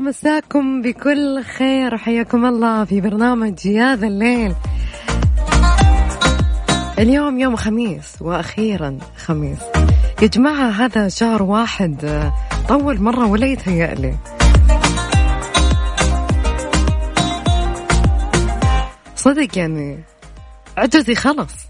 مساكم بكل خير وحياكم الله في برنامج يا ذا الليل. اليوم يوم خميس وأخيرا خميس. يا جماعة هذا شهر واحد طول مرة ولا يتهيألي صدق يعني عجزي خلص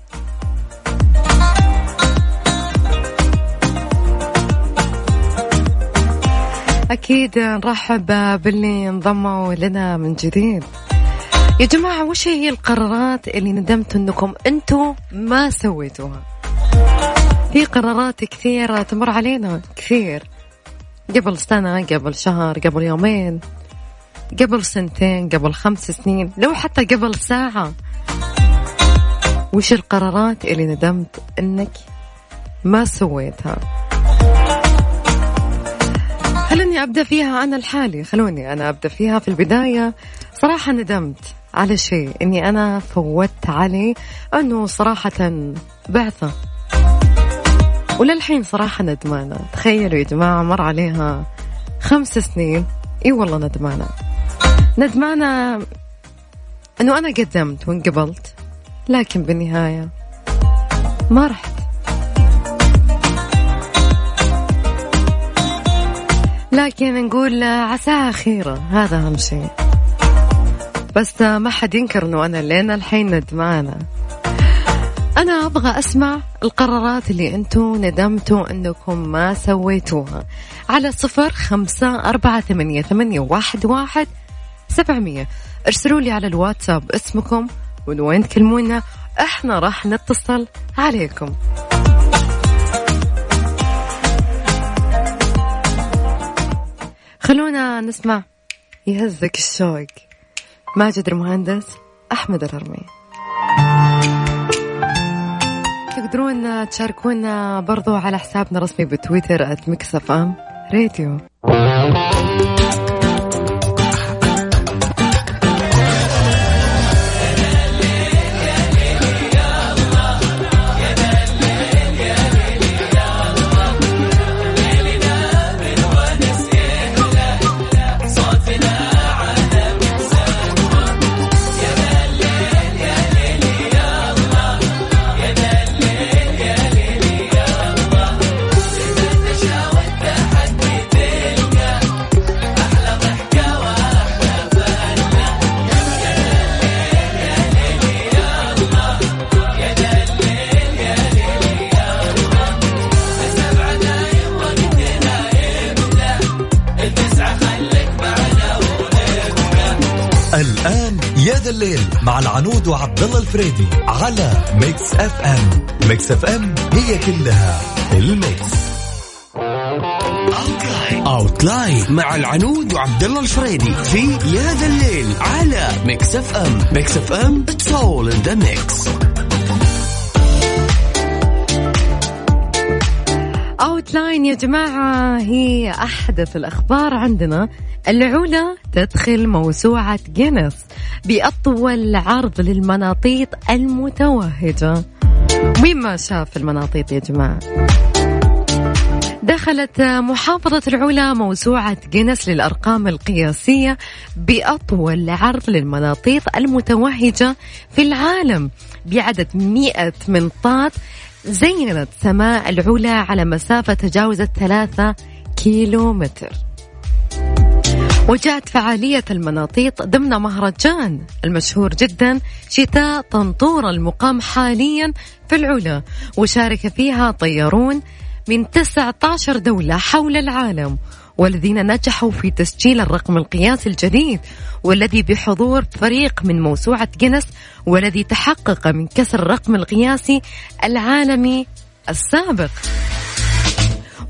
أكيد نرحب باللي انضموا لنا من جديد. يا جماعة وش هي القرارات اللي ندمت أنكم أنتم ما سويتوها؟ في قرارات كثيرة تمر علينا كثير. قبل سنة قبل شهر قبل يومين قبل سنتين قبل خمس سنين لو حتى قبل ساعة. وش القرارات اللي ندمت أنك ما سويتها؟ خلوني أبدأ فيها أنا الحالي خلوني أنا أبدأ فيها في البداية. صراحة ندمت على شيء إني أنا فوتت عليه أنه صراحة بعثة. وللحين صراحة ندمانة. تخيلوا يا جماعة مر عليها خمس سنين. إي والله ندمانة. ندمانة أنه أنا قدمت وانقبلت لكن بالنهاية ما رحت. لكن نقول عساها خيرة هذا أهم شيء. بس ما حد ينكر أنه أنا لين الحين ندمانة. أنا أبغى أسمع القرارات اللي أنتم ندمتوا أنكم ما سويتوها. على صفر خمسة أربعة ثمانية, ثمانية واحد, واحد سبعمية. ارسلوا لي على الواتساب اسمكم من وين تكلمونا إحنا راح نتصل عليكم. خلونا نسمع. يهزك الشوق. ماجد المهندس أحمد الهرمي تقدرون تشاركونا برضو على حسابنا الرسمي بتويتر @ميكس اف ام راديو الآن يا ذا الليل مع العنود وعبد الله الفريدي على ميكس اف ام. ميكس اف ام it's all in the mix. Outline مع العنود وعبد الله الفريدي في يا ذا الليل على ميكس اف ام. ميكس اف ام اتس اول ان ذا ميكس اوتلاين يا جماعة هي أحدث الأخبار عندنا. العلا تدخل موسوعة جينيس بأطول عرض للمناطيد المتوهجة مين ما شاف المناطيد يا جماعة. دخلت محافظة العلا موسوعة جينيس للأرقام القياسية بأطول عرض للمناطيد المتوهجة في العالم. بعدد 100 منطاد زينت سماء العلا على مسافة تجاوزت ثلاثة كيلو متر وجاءت فعالية المناطيط ضمن مهرجان المشهور جدا شتاء طنطورة المقام حاليا في العلا وشارك فيها طيارون من 19 دولة حول العالم والذين نجحوا في تسجيل الرقم القياسي الجديد والذي بحضور فريق من موسوعة جينيس والذي تحقق من كسر الرقم القياسي العالمي السابق.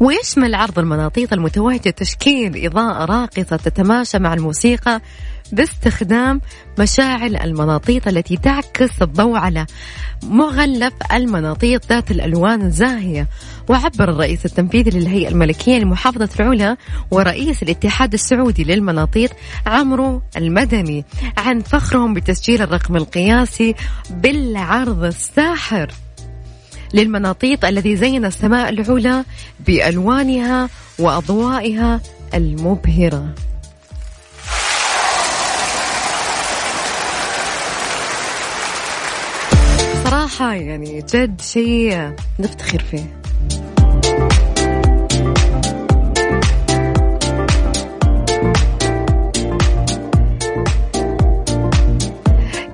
ويشمل عرض المناطيد المتوهجة تشكيل إضاءة راقصة تتماشى مع الموسيقى باستخدام مشاعل المناطيط التي تعكس الضوء على مغلف المناطيط ذات الألوان الزاهية. وعبر الرئيس التنفيذي للهيئة الملكية لمحافظة العلا ورئيس الاتحاد السعودي للمناطيط عمرو المدني عن فخرهم بتسجيل الرقم القياسي بالعرض الساحر. للمناطيط الذي زين السماء العلا بألوانها وأضوائها المبهرة. صراحة يعني جد شيء نفتخر فيه.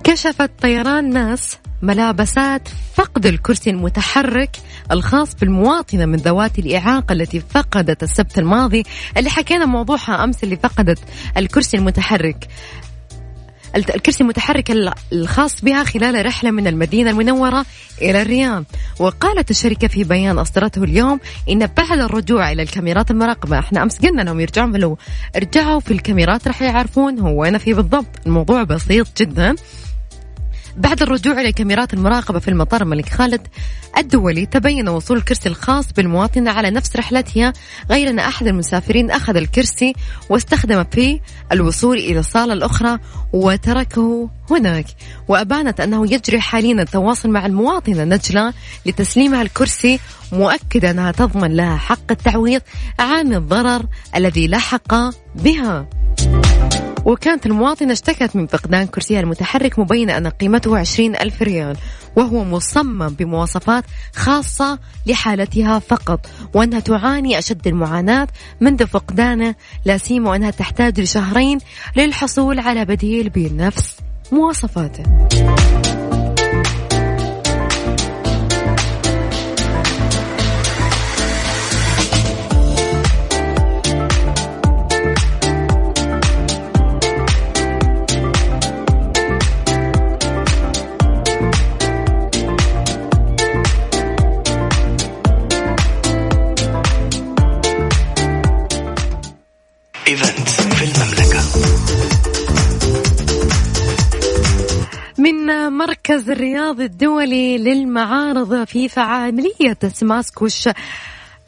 كشفت طيران ناس ملابسات فقد الكرسي المتحرك الخاص بالمواطنة من ذوات الإعاقة التي فقدت السبت الماضي. اللي حكينا موضوعها أمس اللي فقدت الكرسي المتحرك. الكرسي المتحرك الخاص بها خلال رحلة من المدينة المنورة إلى الرياض وقالت الشركة في بيان أصدرته اليوم إن بعد الرجوع إلى الكاميرات المراقبة إحنا أمس قلنا لهم يرجعون لو رجعوا في الكاميرات راح يعرفون هو وين في بالضبط. الموضوع بسيط جدا. بعد الرجوع إلى كاميرات المراقبة في المطار الملك خالد الدولي تبين وصول الكرسي الخاص بالمواطنة على نفس رحلتها غير أن أحد المسافرين أخذ الكرسي واستخدم في الوصول إلى الصالة الأخرى وتركه هناك. وأبانت أنه يجري حاليا التواصل مع المواطنة نجلة لتسليمها الكرسي مؤكدة أنها تضمن لها حق التعويض عن الضرر الذي لحق بها. وكانت المواطنة اشتكت من فقدان كرسيها المتحرك مبينة أن قيمته عشرين ألف ريال وهو مصمم بمواصفات خاصة لحالتها فقط وأنها تعاني أشد المعاناة منذ فقدانه لا سيما وأنها تحتاج لشهرين للحصول على بديل بنفس مواصفاته. المركز الرياضي الدولي للمعارض في فعالية سماسكو.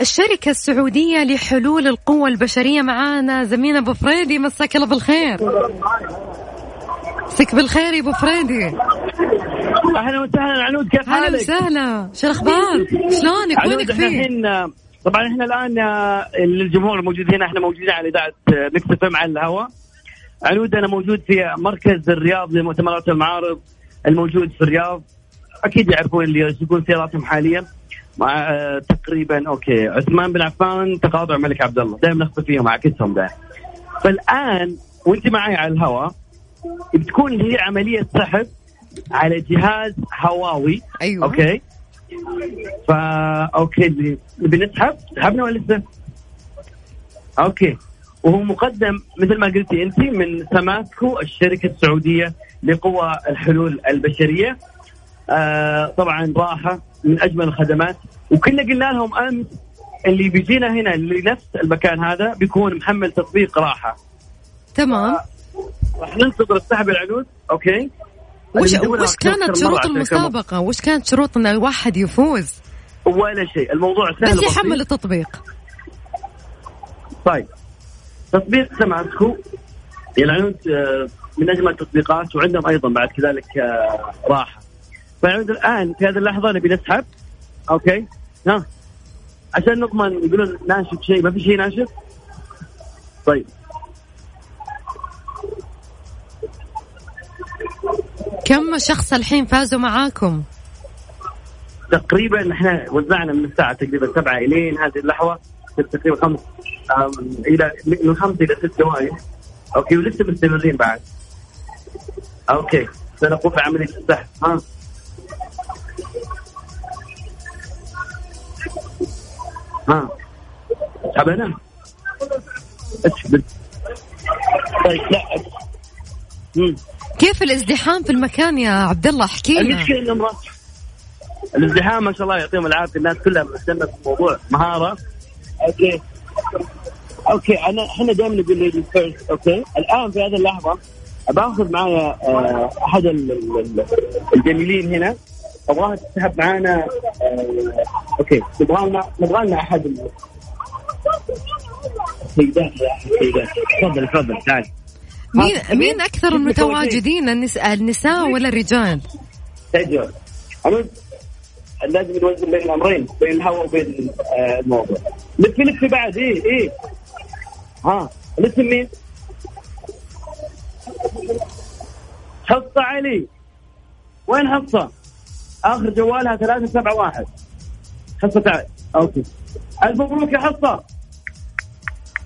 الشركة السعودية لحلول القوة البشرية معانا. زميلنا أبو فريدي مساك الله بالخير. مساك بالخير يا أبو فريدي. أهلا وسهلا. عنود كيف حالك؟ أهلا وسهلا. شو الأخبار؟ شلونك؟ وينك فين؟ طبعا إحنا الآن للجمهور الموجود هنا. إحنا موجودين على إذاعة مكس إف إم على الهواء. عنود أنا موجود في مركز الرياض لمؤتمرات المعارض. الموجود في الرياض أكيد يعرفون اللي يسوقون سياراتهم حاليا. مع آه، تقريبا okay عثمان بن عفان تقاطع الملك عبد الله. دائما نخطي فيهم اعكسهم دائما فالآن وأنت معي على الهواء بتكون هي عملية سحب على جهاز هواوي. أيوه. okay. فا okay بنسحب سحبنا ولا لسه؟ okay. وهو مقدم مثل ما قلتي انت من سماسكو الشركة السعودية لقوى الحلول البشرية. آه طبعا راحة من أجمل الخدمات. وكنا قلنا لهم أمس اللي بيجينا هنا لنفس المكان هذا بيكون محمل تطبيق راحة. تمام. راح ننتظر السحب العنود okay؟ وش, وش كانت شروط المسابقة؟ وش كانت شروط إن الواحد يفوز؟ ولا شيء، الموضوع سهل بس يحمل التطبيق. طيب. تطبيق سماسكو العنود آه، من أجمل التطبيقات وعندهم أيضا بعد كذلك آه، راحة. فالعنود الآن في هذه اللحظة نبي نسحب. okay. ها. عشان نضمن يقولون ناشف شيء. ما في شيء ناشف؟ طيب. كم شخص الحين فازوا معاكم؟ تقريبا إحنا وزعنا من الساعة تقريبا سبعة إلين هذه اللحظة تقريبا خمس إلى من خمس إلى ست ثواني okay ولسه مستمرين بعد. okay سنقوم بعمليه السحب ها؟ ها؟ اسحب طيب لا. كيف الازدحام في المكان يا عبد الله؟ احكي لنا. المشكلة إنه الازدحام ما شاء الله يعطيهم العافية. الناس كلها مهتمة في الموضوع مهارة. okay. okay أنا إحنا دائما نقول lady first okay؟ الآن في هذه اللحظة باخذ معايا آه، أحد ال- ال- ال- الجميلين هنا. أبغاها تسحب معانا آه، okay. نبغى لنا نبغى لنا أحد السيدات السيدات تفضل تفضل تعال. مين مين أكثر المتواجدين؟ النساء النساء ولا الرجال؟ عمود لازم نوزن بين الأمرين بين الهواء وبين آه، الموضوع. لفي لفي بعد إيه إيه. ها الاسم مين؟ حصة علي وين حصة؟ آخر جوالها ثلاثة سبعة واحد حصة تعال okay ألف مبروك يا حصة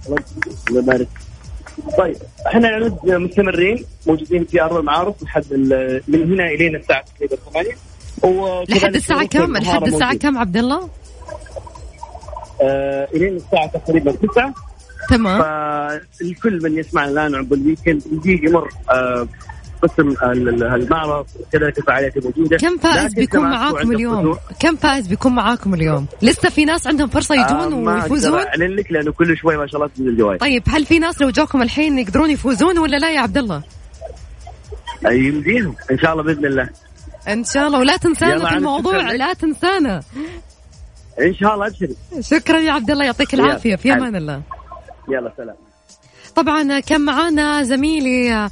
الله يبارك طيب إحنا نعد مستمرين موجودين في آرض المعارف لحد من هنا الين الساعة تقريبا 8 وكذلك لحد الساعة في كم؟ لحد الساعة موجود. كم عبد الله؟ آه الين الساعة تقريبا 9 تمام فالكل من يسمعنا الآن عقب ال weekend يجي يمر آه قسم ال- ال- المعرض وكذلك الفعاليات الموجوده كم فائز بيكون معاكم اليوم؟ كم فائز بيكون معاكم اليوم؟ لسه في ناس عندهم فرصة آه يجون ما أقدر ويفوزون؟ أعلن لك لأنه كل شوي ما شاء الله تنزل الجوائز طيب هل في ناس لو جاكم الحين يقدرون يفوزون ولا لا يا عبد الله؟ آه، يمديهم إن شاء الله بإذن الله إن شاء الله ولا تنسانا في الموضوع. لا تنسانا إن شاء الله ابشري شكرا يا عبد الله يعطيك. العافية في أمان الله يلا سلام. طبعا كان معانا زميلي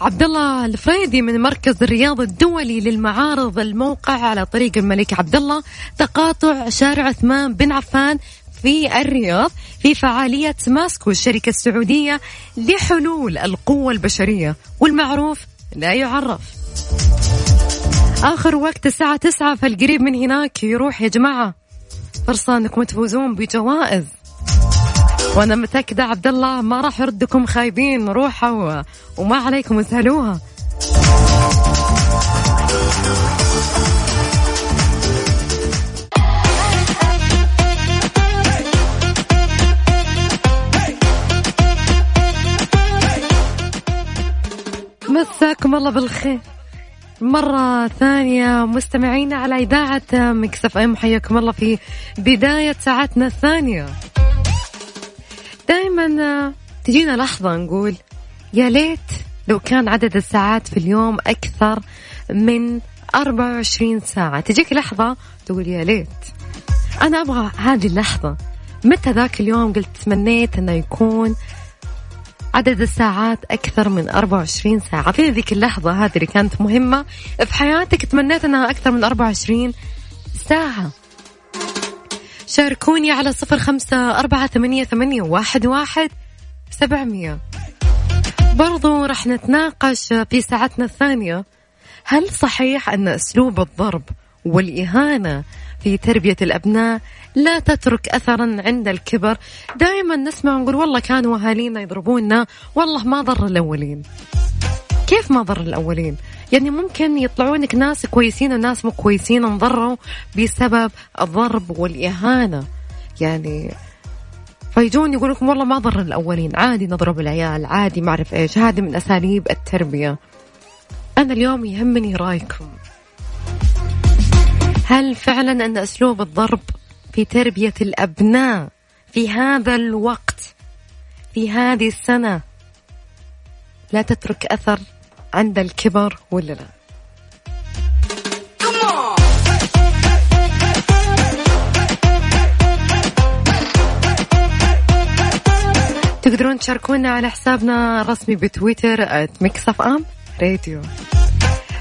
عبد الله الفريدي من مركز الرياض الدولي للمعارض الموقع على طريق الملك عبد الله تقاطع شارع عثمان بن عفان في الرياض في فعالية ماسكو الشركة السعودية لحلول القوة البشرية والمعروف لا يعرف. آخر وقت الساعة تسعة فالقريب من هناك يروح يا جماعة فرصة أنكم تفوزون بجوائز. وأنا متأكدة عبد الله ما راح يردكم خايبين روحوا. وما عليكم اسهلوها مساكم الله بالخير مرة ثانية مستمعينا على إذاعة مكسف أم حياكم الله في بداية ساعتنا الثانية دائما تجينا لحظة نقول يا ليت لو كان عدد الساعات في اليوم أكثر من 24 ساعة. تجيك لحظة تقول يا ليت أنا أبغى هذه اللحظة. متى ذاك اليوم قلت تمنيت أنه يكون عدد الساعات أكثر من 24 ساعة؟ في ذيك اللحظة هذه اللي كانت مهمة في حياتك تمنيت أنها أكثر من 24 ساعة. شاركوني على صفر خمسة أربعة ثمانية, ثمانية واحد, واحد سبعمية. برضو رح نتناقش في ساعتنا الثانية. هل صحيح أن أسلوب الضرب والإهانة في تربية الأبناء لا تترك أثرا عند الكبر؟ دائما نسمع ونقول والله كانوا أهالينا يضربونا والله ما ضر الأولين. كيف ما ضر الأولين؟ يعني ممكن يطلعونك ناس كويسين وناس مو كويسين انضروا بسبب الضرب والإهانة. يعني فيجون يقول لكم والله ما ضر الأولين عادي نضرب العيال عادي ما أعرف إيش هذه من أساليب التربية. أنا اليوم يهمني رأيكم. هل فعلا أن أسلوب الضرب في تربية الأبناء في هذا الوقت في هذه السنة لا تترك أثر عند الكبر ولا لا؟ تقدرون تشاركونا على حسابنا الرسمي بتويتر ميكسف ام راديو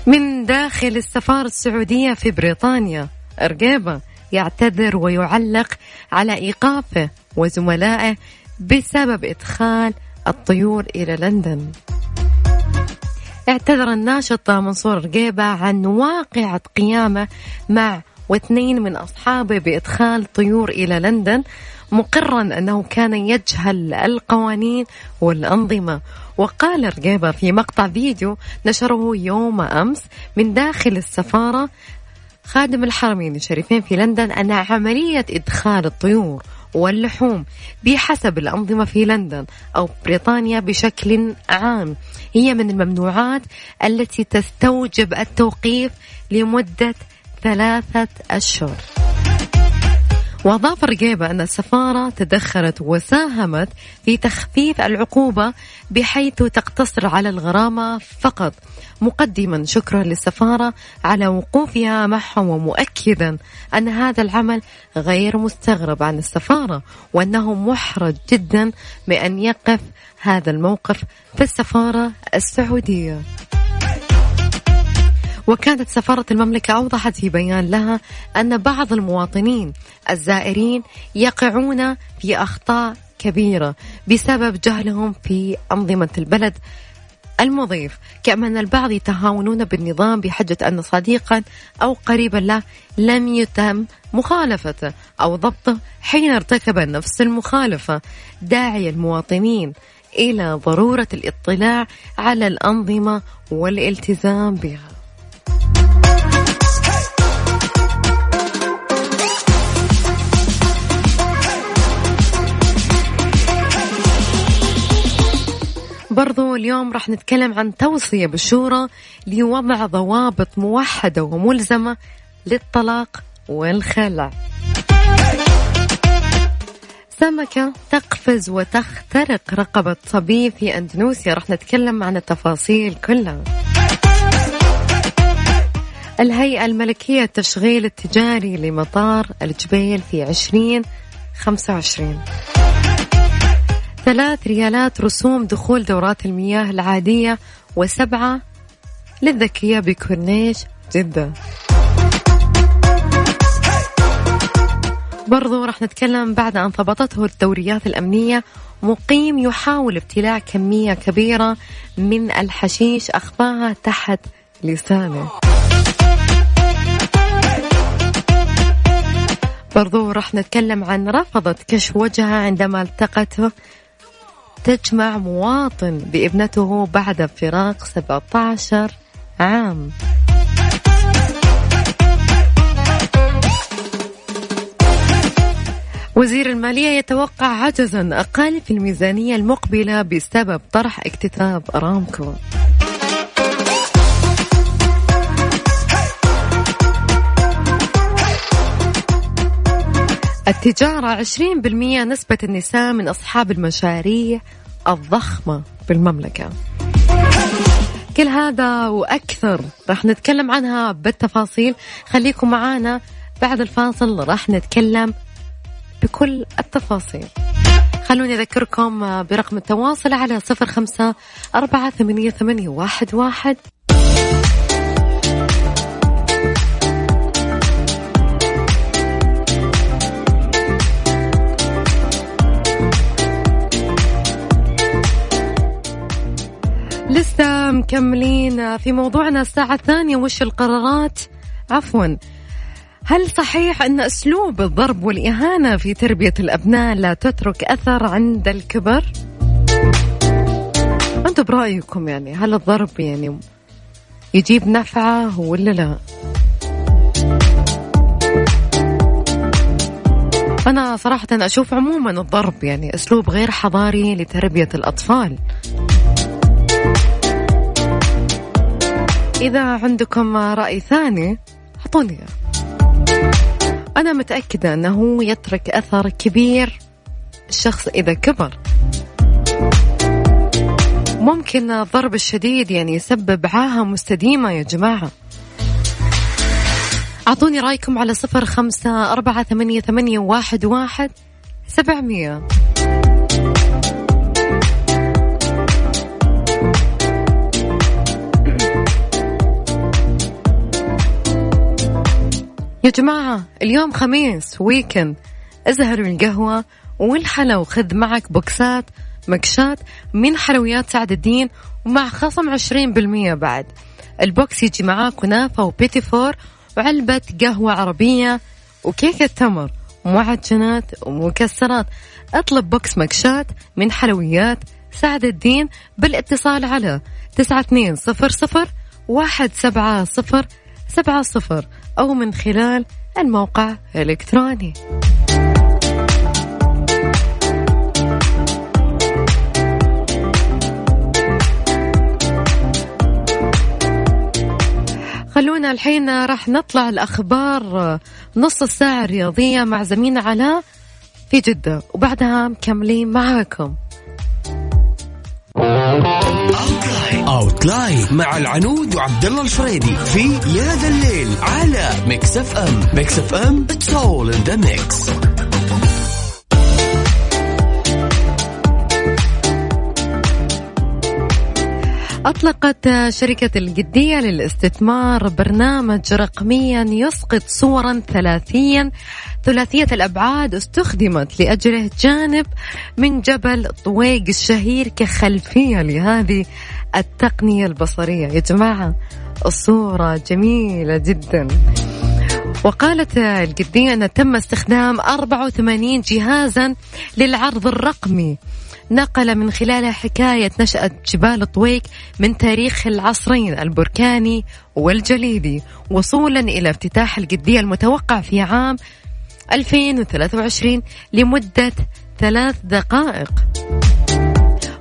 من داخل السفارة السعودية في بريطانيا أرقيبة يعتذر ويعلق على إيقافه وزملائه بسبب إدخال الطيور إلى لندن. اعتذر الناشط منصور رقيبة عن واقعة قيامه مع واثنين من أصحابه بإدخال طيور إلى لندن مقرا أنه كان يجهل القوانين والأنظمة. وقال رقيبة في مقطع فيديو نشره يوم أمس من داخل السفارة خادم الحرمين الشريفين في لندن أن عملية إدخال الطيور واللحوم بحسب الأنظمة في لندن أو بريطانيا بشكل عام. هي من الممنوعات التي تستوجب التوقيف لمدة ثلاثة أشهر. وأضاف الرقيبة أن السفارة تدخلت وساهمت في تخفيف العقوبة بحيث تقتصر على الغرامة فقط. مقدما شكرا للسفارة على وقوفها معهم ومؤكدا أن هذا العمل غير مستغرب عن السفارة وأنه محرج جدا بأن يقف هذا الموقف في السفارة السعودية. وكانت سفارة المملكة أوضحت في بيان لها أن بعض المواطنين الزائرين يقعون في أخطاء كبيرة بسبب جهلهم في أنظمة البلد المضيف. كما أن البعض يتهاونون بالنظام بحجة أن صديقا أو قريبا له لم يتم مخالفته أو ضبطه حين ارتكب نفس المخالفة. داعي المواطنين إلى ضرورة الاطلاع على الأنظمة والالتزام بها. برضو اليوم راح نتكلم عن توصية بالشورى لوضع ضوابط موحدة وملزمة للطلاق والخلع سمكة تقفز وتخترق رقبة صبي في أندونيسيا. راح نتكلم عن التفاصيل كلها. الهيئة الملكية التشغيل التجاري لمطار الجبيل في عشرين خمسة وعشرين. ثلاث ريالات رسوم دخول دورات المياه العادية وسبعة للذكية بكورنيش جدة. برضو راح نتكلم بعد أن ضبطته الدوريات الأمنية مقيم يحاول ابتلاع كمية كبيرة من الحشيش أخفاها تحت لسانه. برضو راح نتكلم عن رفضت كشف وجهها عندما التقته تجمع مواطن بابنته بعد فراق 17 عام. وزير المالية يتوقع عجزا أقل في الميزانية المقبلة بسبب طرح اكتتاب أرامكو التجارة 20% نسبة النساء من أصحاب المشاريع الضخمة بالمملكة. كل هذا وأكثر راح نتكلم عنها بالتفاصيل. خليكم معانا بعد الفاصل راح نتكلم بكل التفاصيل. خلوني أذكركم برقم التواصل على صفر خمسة أربعة ثمانية, واحد, مكملين في موضوعنا الساعة الثانية وش القرارات عفوا هل صحيح أن أسلوب الضرب والإهانة في تربية الأبناء لا تترك أثر عند الكبر؟ أنتم برأيكم يعني هل الضرب يعني يجيب نفعة ولا لا؟ أنا صراحة أشوف عموما الضرب يعني أسلوب غير حضاري لتربية الأطفال إذا عندكم رأي ثاني أعطوني أنا متأكدة أنه يترك أثر كبير الشخص إذا كبر. ممكن الضرب الشديد يعني يسبب عاهة مستديمة يا جماعة. أعطوني رأيكم على صفر خمسة أربعة ثمانية, ثمانية واحد, واحد سبعمية. يا جماعة اليوم خميس weekend ازهلوا القهوة والحلو خذ معك boxات مكشات من حلويات سعد الدين ومع خصم عشرين بالمية بعد. ال box يجي معاه كنافة و petit four وعلبة قهوة عربية وكيكة تمر ومعجنات ومكسرات. اطلب box مكشات من حلويات سعد الدين بالاتصال على تسعة اثنين صفر صفر واحد سبعة صفر سبعة صفر أو من خلال الموقع الإلكتروني. خلونا الحين راح نطلع الأخبار نص الساعة الرياضية مع زميلنا علاء في جدة وبعدها مكملين معاكم. outline مع العنود وعبد الله الفريدي في يا ذا الليل على Mix FM Mix FM it's all in the mix أطلقت شركة الجدية للاستثمار برنامجا رقميا يسقط صورا ثلاثيا. ثلاثية الأبعاد استخدمت لأجله جانب من جبل طويق الشهير كخلفية لهذه التقنية البصرية. يا جماعة الصورة جميلة جدا. وقالت الجدية أن تم استخدام 84 جهازا للعرض الرقمي. نقل من خلالها حكاية نشأة جبال طويق من تاريخ العصرين البركاني والجليدي وصولا إلى افتتاح القدية المتوقع في عام 2023 لمدة ثلاث دقائق.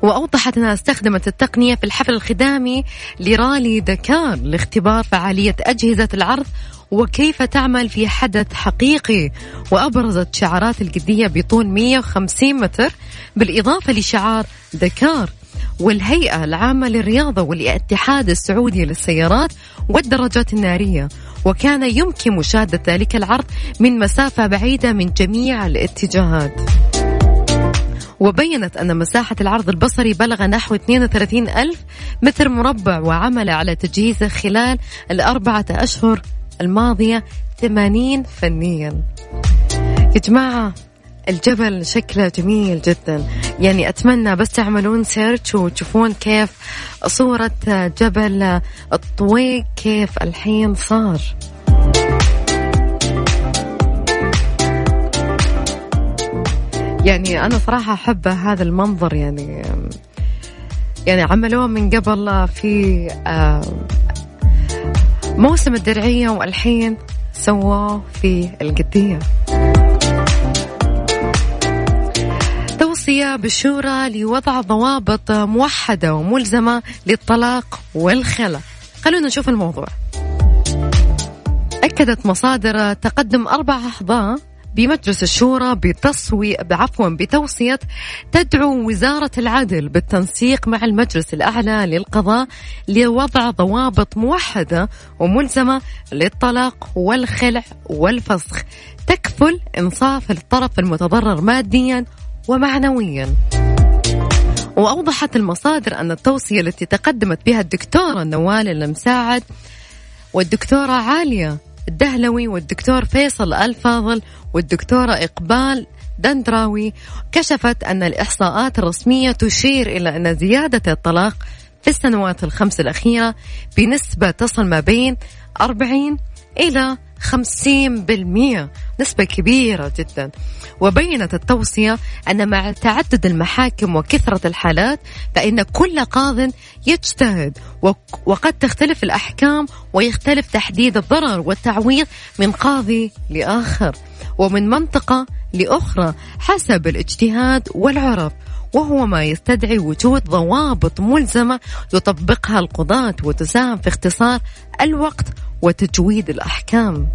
وأوضحت أنها استخدمت التقنية في الحفل الختامي لرالي دكار لاختبار فعالية أجهزة العرض وكيف تعمل في حدث حقيقي. وأبرزت شعارات القدية بطول 150 متر بالإضافة لشعار دكار والهيئة العامة للرياضة والاتحاد السعودي للسيارات والدراجات النارية. وكان يمكن مشاهدة ذلك العرض من مسافة بعيدة من جميع الاتجاهات. وبينت أن مساحة العرض البصري بلغ نحو 32 ألف متر مربع وعمل على تجهيزه خلال الأربعة أشهر الماضية 80 فنيا. يا جماعة الجبل شكله جميل جدا. يعني أتمنى بس تعملون سيرش وتشوفون كيف صورة جبل الطويق كيف الحين صار. يعني أنا صراحة أحب هذا المنظر يعني يعني عملوه من قبل في موسم الدرعية والحين سووه في القدية. توصية بالشورى لوضع ضوابط موحدة وملزمة للطلاق والخلع. خلونا نشوف الموضوع. أكدت مصادر تقدم أربع أعضاء بمجلس الشورى بتصوي بعفوا بتوصية تدعو وزارة العدل بالتنسيق مع المجلس الأعلى للقضاء لوضع ضوابط موحدة وملزمة للطلاق والخلع والفسخ. تكفل إنصاف الطرف المتضرر ماديا ومعنويا. وأوضحت المصادر أن التوصية التي تقدمت بها الدكتورة نوال المساعد والدكتورة عالية الدهلوي والدكتور فيصل الفاضل والدكتورة إقبال دندراوي كشفت أن الإحصاءات الرسمية تشير إلى أن زيادة الطلاق في السنوات الخمس الأخيرة بنسبة تصل ما بين 40 إلى 50% نسبة كبيرة جدا. وبينت التوصية أن مع تعدد المحاكم وكثرة الحالات فإن كل قاض يجتهد وقد تختلف الأحكام ويختلف تحديد الضرر والتعويض من قاضي لآخر ومن منطقة لأخرى حسب الاجتهاد والعرف. وهو ما يستدعي وجود ضوابط ملزمة يطبقها القضاة وتساهم في اختصار الوقت وتجويد الأحكام.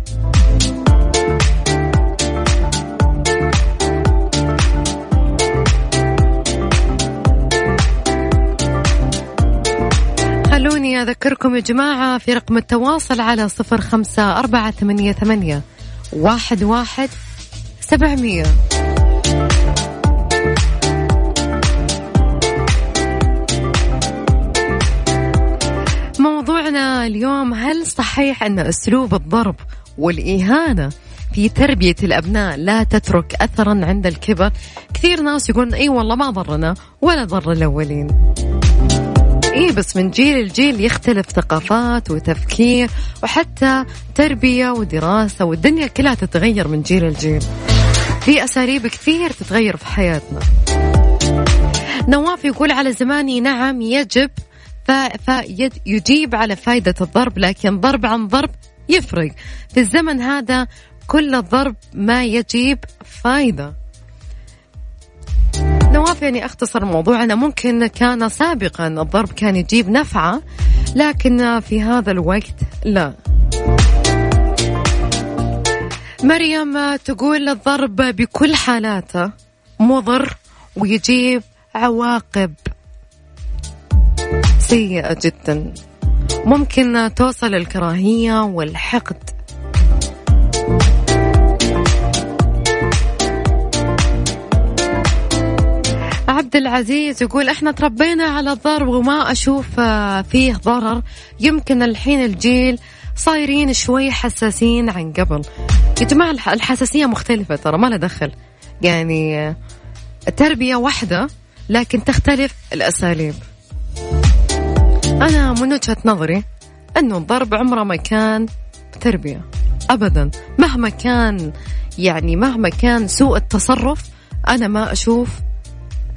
خلوني أذكركم يا جماعة في رقم التواصل على صفر خمسة أربعة ثمانية ثمانية واحد واحد سبعمية. موضوعنا اليوم هل صحيح أن أسلوب الضرب والإهانة في تربية الأبناء لا تترك أثرا عند الكبر؟ كثير ناس يقولون أي والله ما ضرنا ولا ضر الأولين. إيه بس من جيل لجيل يختلف ثقافات وتفكير وحتى تربية ودراسة والدنيا كلها تتغير من جيل لجيل. في أساليب كثير تتغير في حياتنا. نواف يقول على زماني نعم يجب فيجيب على فائدة الضرب لكن ضرب عن ضرب يفرق. في الزمن هذا كل الضرب ما يجيب فائدة نواف يعني أختصر موضوعنا. ممكن كان سابقا الضرب كان يجيب نفعة لكن في هذا الوقت لا. مريم تقول الضرب بكل حالاته مضر ويجيب عواقب. سيئة جدا. ممكن توصل الكراهية والحقد. عبد العزيز يقول إحنا تربينا على الضرب وما أشوف آه، فيه ضرر. يمكن الحين الجيل صايرين شوي حساسين عن قبل. يا جماعة الحساسية مختلفة ترى ما لها دخل. يعني آه، التربية واحدة لكن تختلف الأساليب. أنا من وجهة نظري أنه الضرب عمره ما كان تربية. أبدا. مهما كان يعني مهما كان سوء التصرف أنا ما أشوف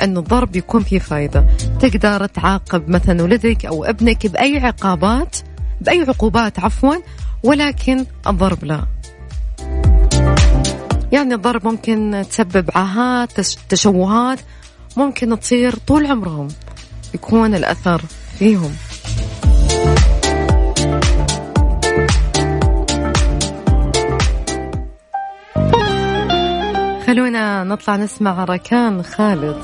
أنه الضرب يكون فيه فايدة. تقدر تعاقب مثلا ولدك أو ابنك بأي عقابات بأي عقوبات عفوا ولكن الضرب لا. يعني الضرب ممكن تسبب عاهات تشوهات ممكن تصير طول عمرهم يكون الأثر فيهم. خلونا نطلع نسمع ركان خالد.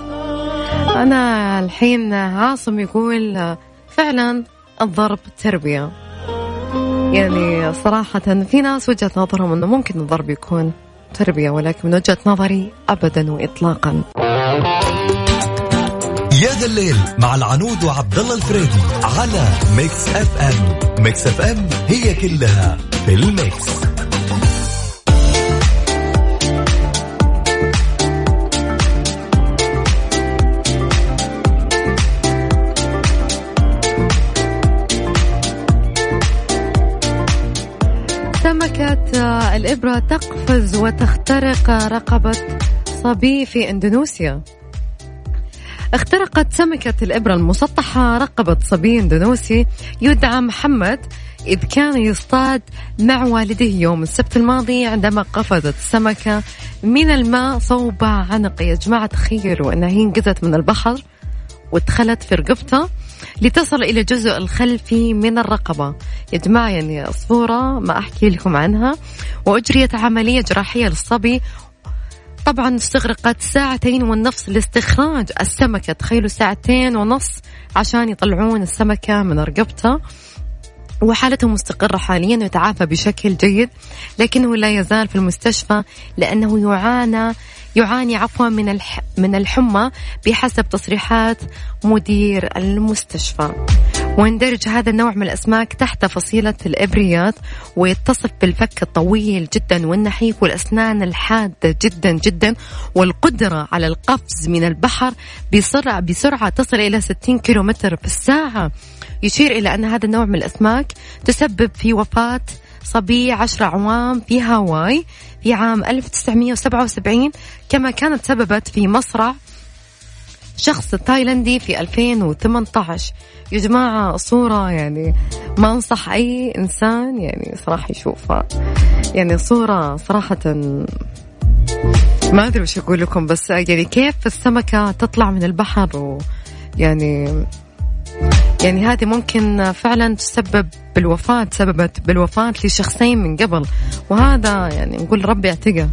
أنا الحين عاصم يقول فعلا الضرب تربية. يعني صراحة في ناس وجهة نظرهم أنه ممكن الضرب يكون تربية ولكن من وجهة نظري أبدا وإطلاقا. يا ذا الليل مع العنود وعبد الله الفريدي على Mix FM. Mix FM هي كلها في ال mix. سمكة الإبرة تقفز وتخترق رقبة صبي في إندونيسيا. اخترقت سمكة الإبرة المسطحة رقبة صبي إندونيسي يدعى محمد إذ كان يصطاد مع والده يوم السبت الماضي عندما قفزت السمكة من الماء صوب عنق. يا جماعة تخيلوا أنها هي انقذت من البحر ودخلت في رقبته. لتصل إلى الجزء الخلفي من الرقبة. يا جماعة يعني صورة ما أحكي لكم عنها. وأجريت عملية جراحية للصبي. طبعا استغرقت ساعتين ونص لاستخراج السمكة. تخيلوا ساعتين ونص عشان يطلعون السمكة من رقبته وحالته مستقرة حاليا ويتعافى بشكل جيد لكنه لا يزال في المستشفى لأنه يعانى يعاني عفوا من الح من الحمى بحسب تصريحات مدير المستشفى. ويندرج هذا النوع من الأسماك تحت فصيلة الإبريات ويتصف بالفك الطويل جدا والنحيف والأسنان الحادة جدا جدا والقدرة على القفز من البحر بسرعة بسرعة تصل إلى 60 كيلومتر في الساعة. يشير إلى أن هذا النوع من الأسماك تسبب في وفاة صبي عشر أعوام في هاواي. في عام 1977 كما كانت سببت في مصرع شخص تايلندي في 2018 يا جماعة صورة يعني ما أنصح أي إنسان يعني صراحة يشوفها. يعني صورة صراحة ما أدري وش أقول لكم بس يعني كيف السمكة تطلع من البحر ويعني يعني هذه ممكن فعلا تسبب بالوفاة سببت بالوفاة لشخصين من قبل. وهذا يعني نقول ربي اعتقه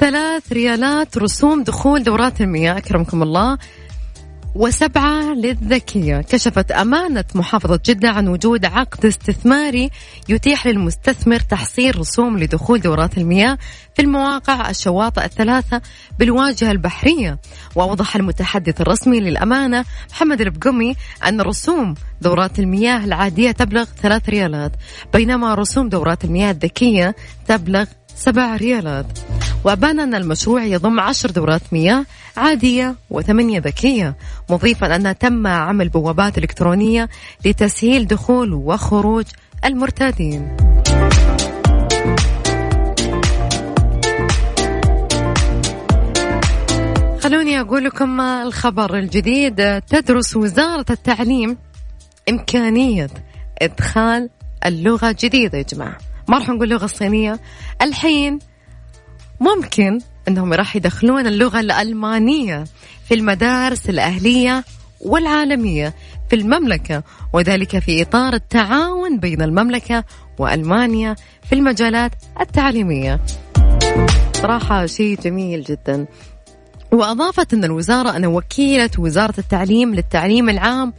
ثلاث ريالات رسوم دخول دورات المياه أكرمكم الله. وسبعة للذكية. كشفت أمانة محافظة جدة عن وجود عقد استثماري يتيح للمستثمر تحصيل رسوم لدخول دورات المياه في المواقع الشواطئ الثلاثة بالواجهة البحرية. وأوضح المتحدث الرسمي للأمانة محمد البقمي أن رسوم دورات المياه العادية تبلغ ثلاث ريالات بينما رسوم دورات المياه الذكية تبلغ سبع ريالات. وأبان أن المشروع يضم عشر دورات مياه عادية وثمانية ذكية مضيفا أن تم عمل بوابات إلكترونية لتسهيل دخول وخروج المرتادين خلوني أقول لكم الخبر الجديد. تدرس وزارة التعليم إمكانية إدخال اللغة الجديدة يا جماعة. ما راح نقول اللغة الصينية الحين ممكن إنهم راح يدخلون اللغة الألمانية في المدارس الأهلية والعالمية في المملكة وذلك في إطار التعاون بين المملكة وألمانيا في المجالات التعليمية. صراحة شيء جميل جدا. وأضافت أن الوزارة أن وكيلة وزارة التعليم للتعليم العام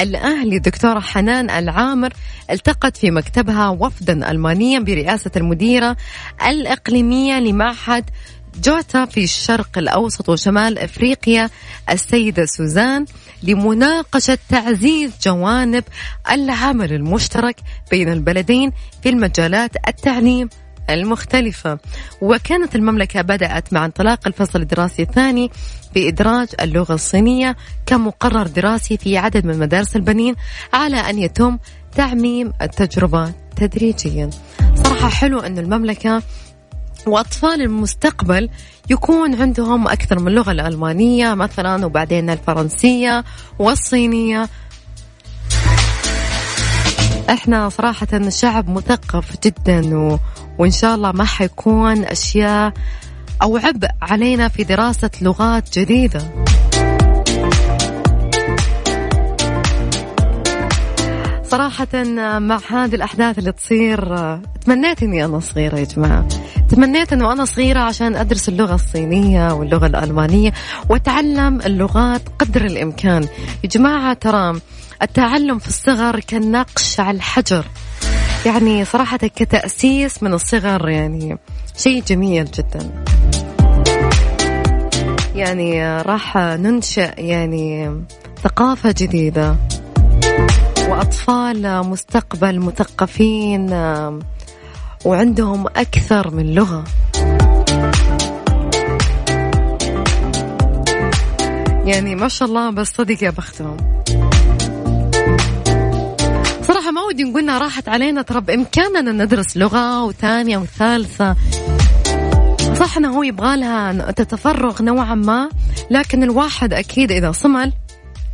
الأهلي الدكتورة حنان العامر التقت في مكتبها وفدا ألمانيا برئاسة المديرة الإقليمية لمعهد جوتا في الشرق الأوسط وشمال أفريقيا السيدة سوزان لمناقشة تعزيز جوانب العمل المشترك بين البلدين في المجالات التعليم المختلفة. وكانت المملكة بدأت مع انطلاق الفصل الدراسي الثاني بإدراج اللغة الصينية كمقرر دراسي في عدد من مدارس البنين على أن يتم تعميم التجربة تدريجيا. صراحة حلو أن المملكة وأطفال المستقبل يكون عندهم أكثر من لغة الألمانية مثلا وبعدين الفرنسية والصينية. إحنا صراحة شعب مثقف جدا و... وإن شاء الله ما حيكون أشياء أو عبء علينا في دراسة لغات جديدة. صراحة مع هذه الأحداث اللي تصير تمنيت إني أنا صغيرة يا جماعة. تمنيت أنه أنا صغيرة عشان أدرس اللغة الصينية واللغة الألمانية وأتعلم اللغات قدر الإمكان. يا جماعة ترى التعلم في الصغر كالنقش على الحجر. يعني صراحة كتأسيس من الصغر يعني شيء جميل جدا. يعني راح ننشئ يعني ثقافة جديدة وأطفال مستقبل مثقفين وعندهم أكثر من لغة. يعني ما شاء الله بس صدق يا بختهم. ودي نقولنا راحت علينا. ترى بإمكاننا ندرس لغة وثانية وثالثة. صح إنه هو يبغى لها تتفرغ نوعا ما لكن الواحد أكيد إذا صمل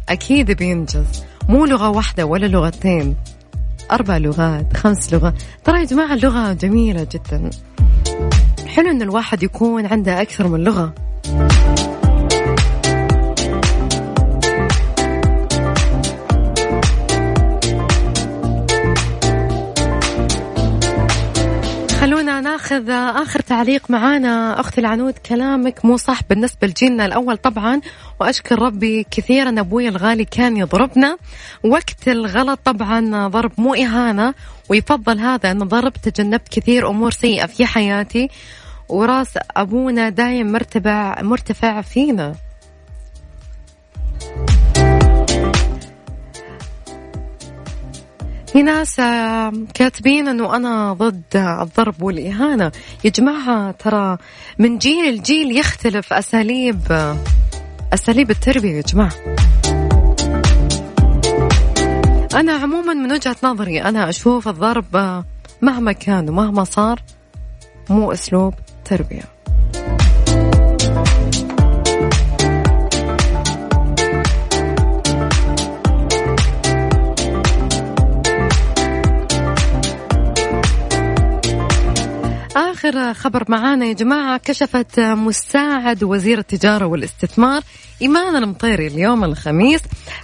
أكيد بينجز. مو لغة واحدة ولا لغتين. أربع لغات خمس لغات. ترى يا جماعة اللغة جميلة جدا. حلو إن الواحد يكون عنده أكثر من لغة. ناخذ آخر تعليق معانا. أختي العنود كلامك مو صح بالنسبة لجيلنا الأول طبعا وأشكر ربي كثيرا أبوي الغالي كان يضربنا. وقت الغلط طبعا ضرب مو إهانة ويفضل هذا إن ضرب تجنبت كثير أمور سيئة في حياتي. وراس أبونا دايم مرتفع مرتفع فينا. في ناس آه، كاتبين إنه أنا ضد الضرب والإهانة. يا جماعة ترى من جيل لجيل يختلف أساليب أساليب التربية يا جماعة. أنا عموما من وجهة نظري أنا أشوف الضرب مهما كان ومهما صار مو أسلوب تربية. آخر خبر معانا يا جماعة كشفت مساعد وزير التجارة والاستثمار إيمان المطيري اليوم الخميس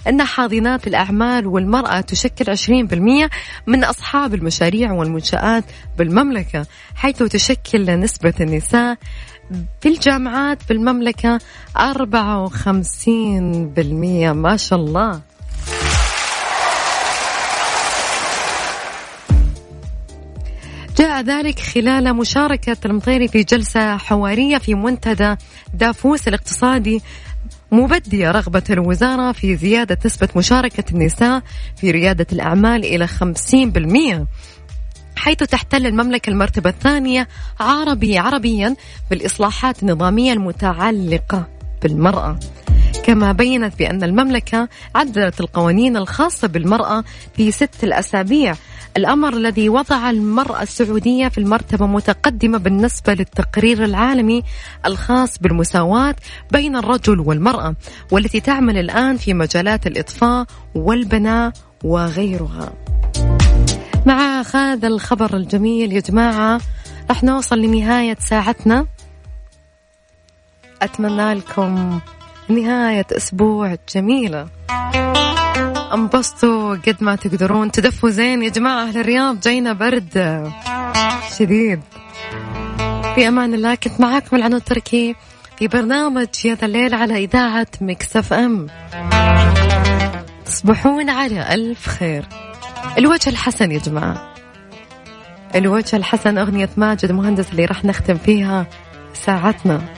أن حاضنات الأعمال والمرأة تشكل 20% من أصحاب المشاريع والمنشآت بالمملكة حيث تشكل نسبة النساء في الجامعات بالمملكة 54% ما شاء الله. جاء ذلك خلال مشاركة المطيري في جلسة حوارية في منتدى دافوس الاقتصادي مبدية رغبة الوزارة في زيادة نسبة مشاركة النساء في ريادة الأعمال إلى 50% حيث تحتل المملكة المرتبة الثانية عربي عربيا بالإصلاحات النظامية المتعلقة بالمرأة. كما بينت بأن المملكة عدلت القوانين الخاصة بالمرأة في ست الأسابيع. الأمر الذي وضع المرأة السعودية في المرتبة متقدمة بالنسبة للتقرير العالمي الخاص بالمساواة بين الرجل والمرأة والتي تعمل الآن في مجالات الإطفاء والبناء وغيرها. مع هذا الخبر الجميل يا جماعة راح نوصل لنهاية ساعتنا. أتمنى لكم نهاية أسبوع جميلة. انبسطوا قد ما تقدرون. تدفوا زين يا جماعة أهل الرياض جاينا برد شديد. في أمان الله كنت معاكم العنود تركي في برنامج يا ذا الليل على إذاعة مكسف أم. تصبحون على ألف خير. الوجه الحسن يا جماعة. الوجه الحسن أغنية ماجد مهندس اللي راح نختم فيها ساعتنا.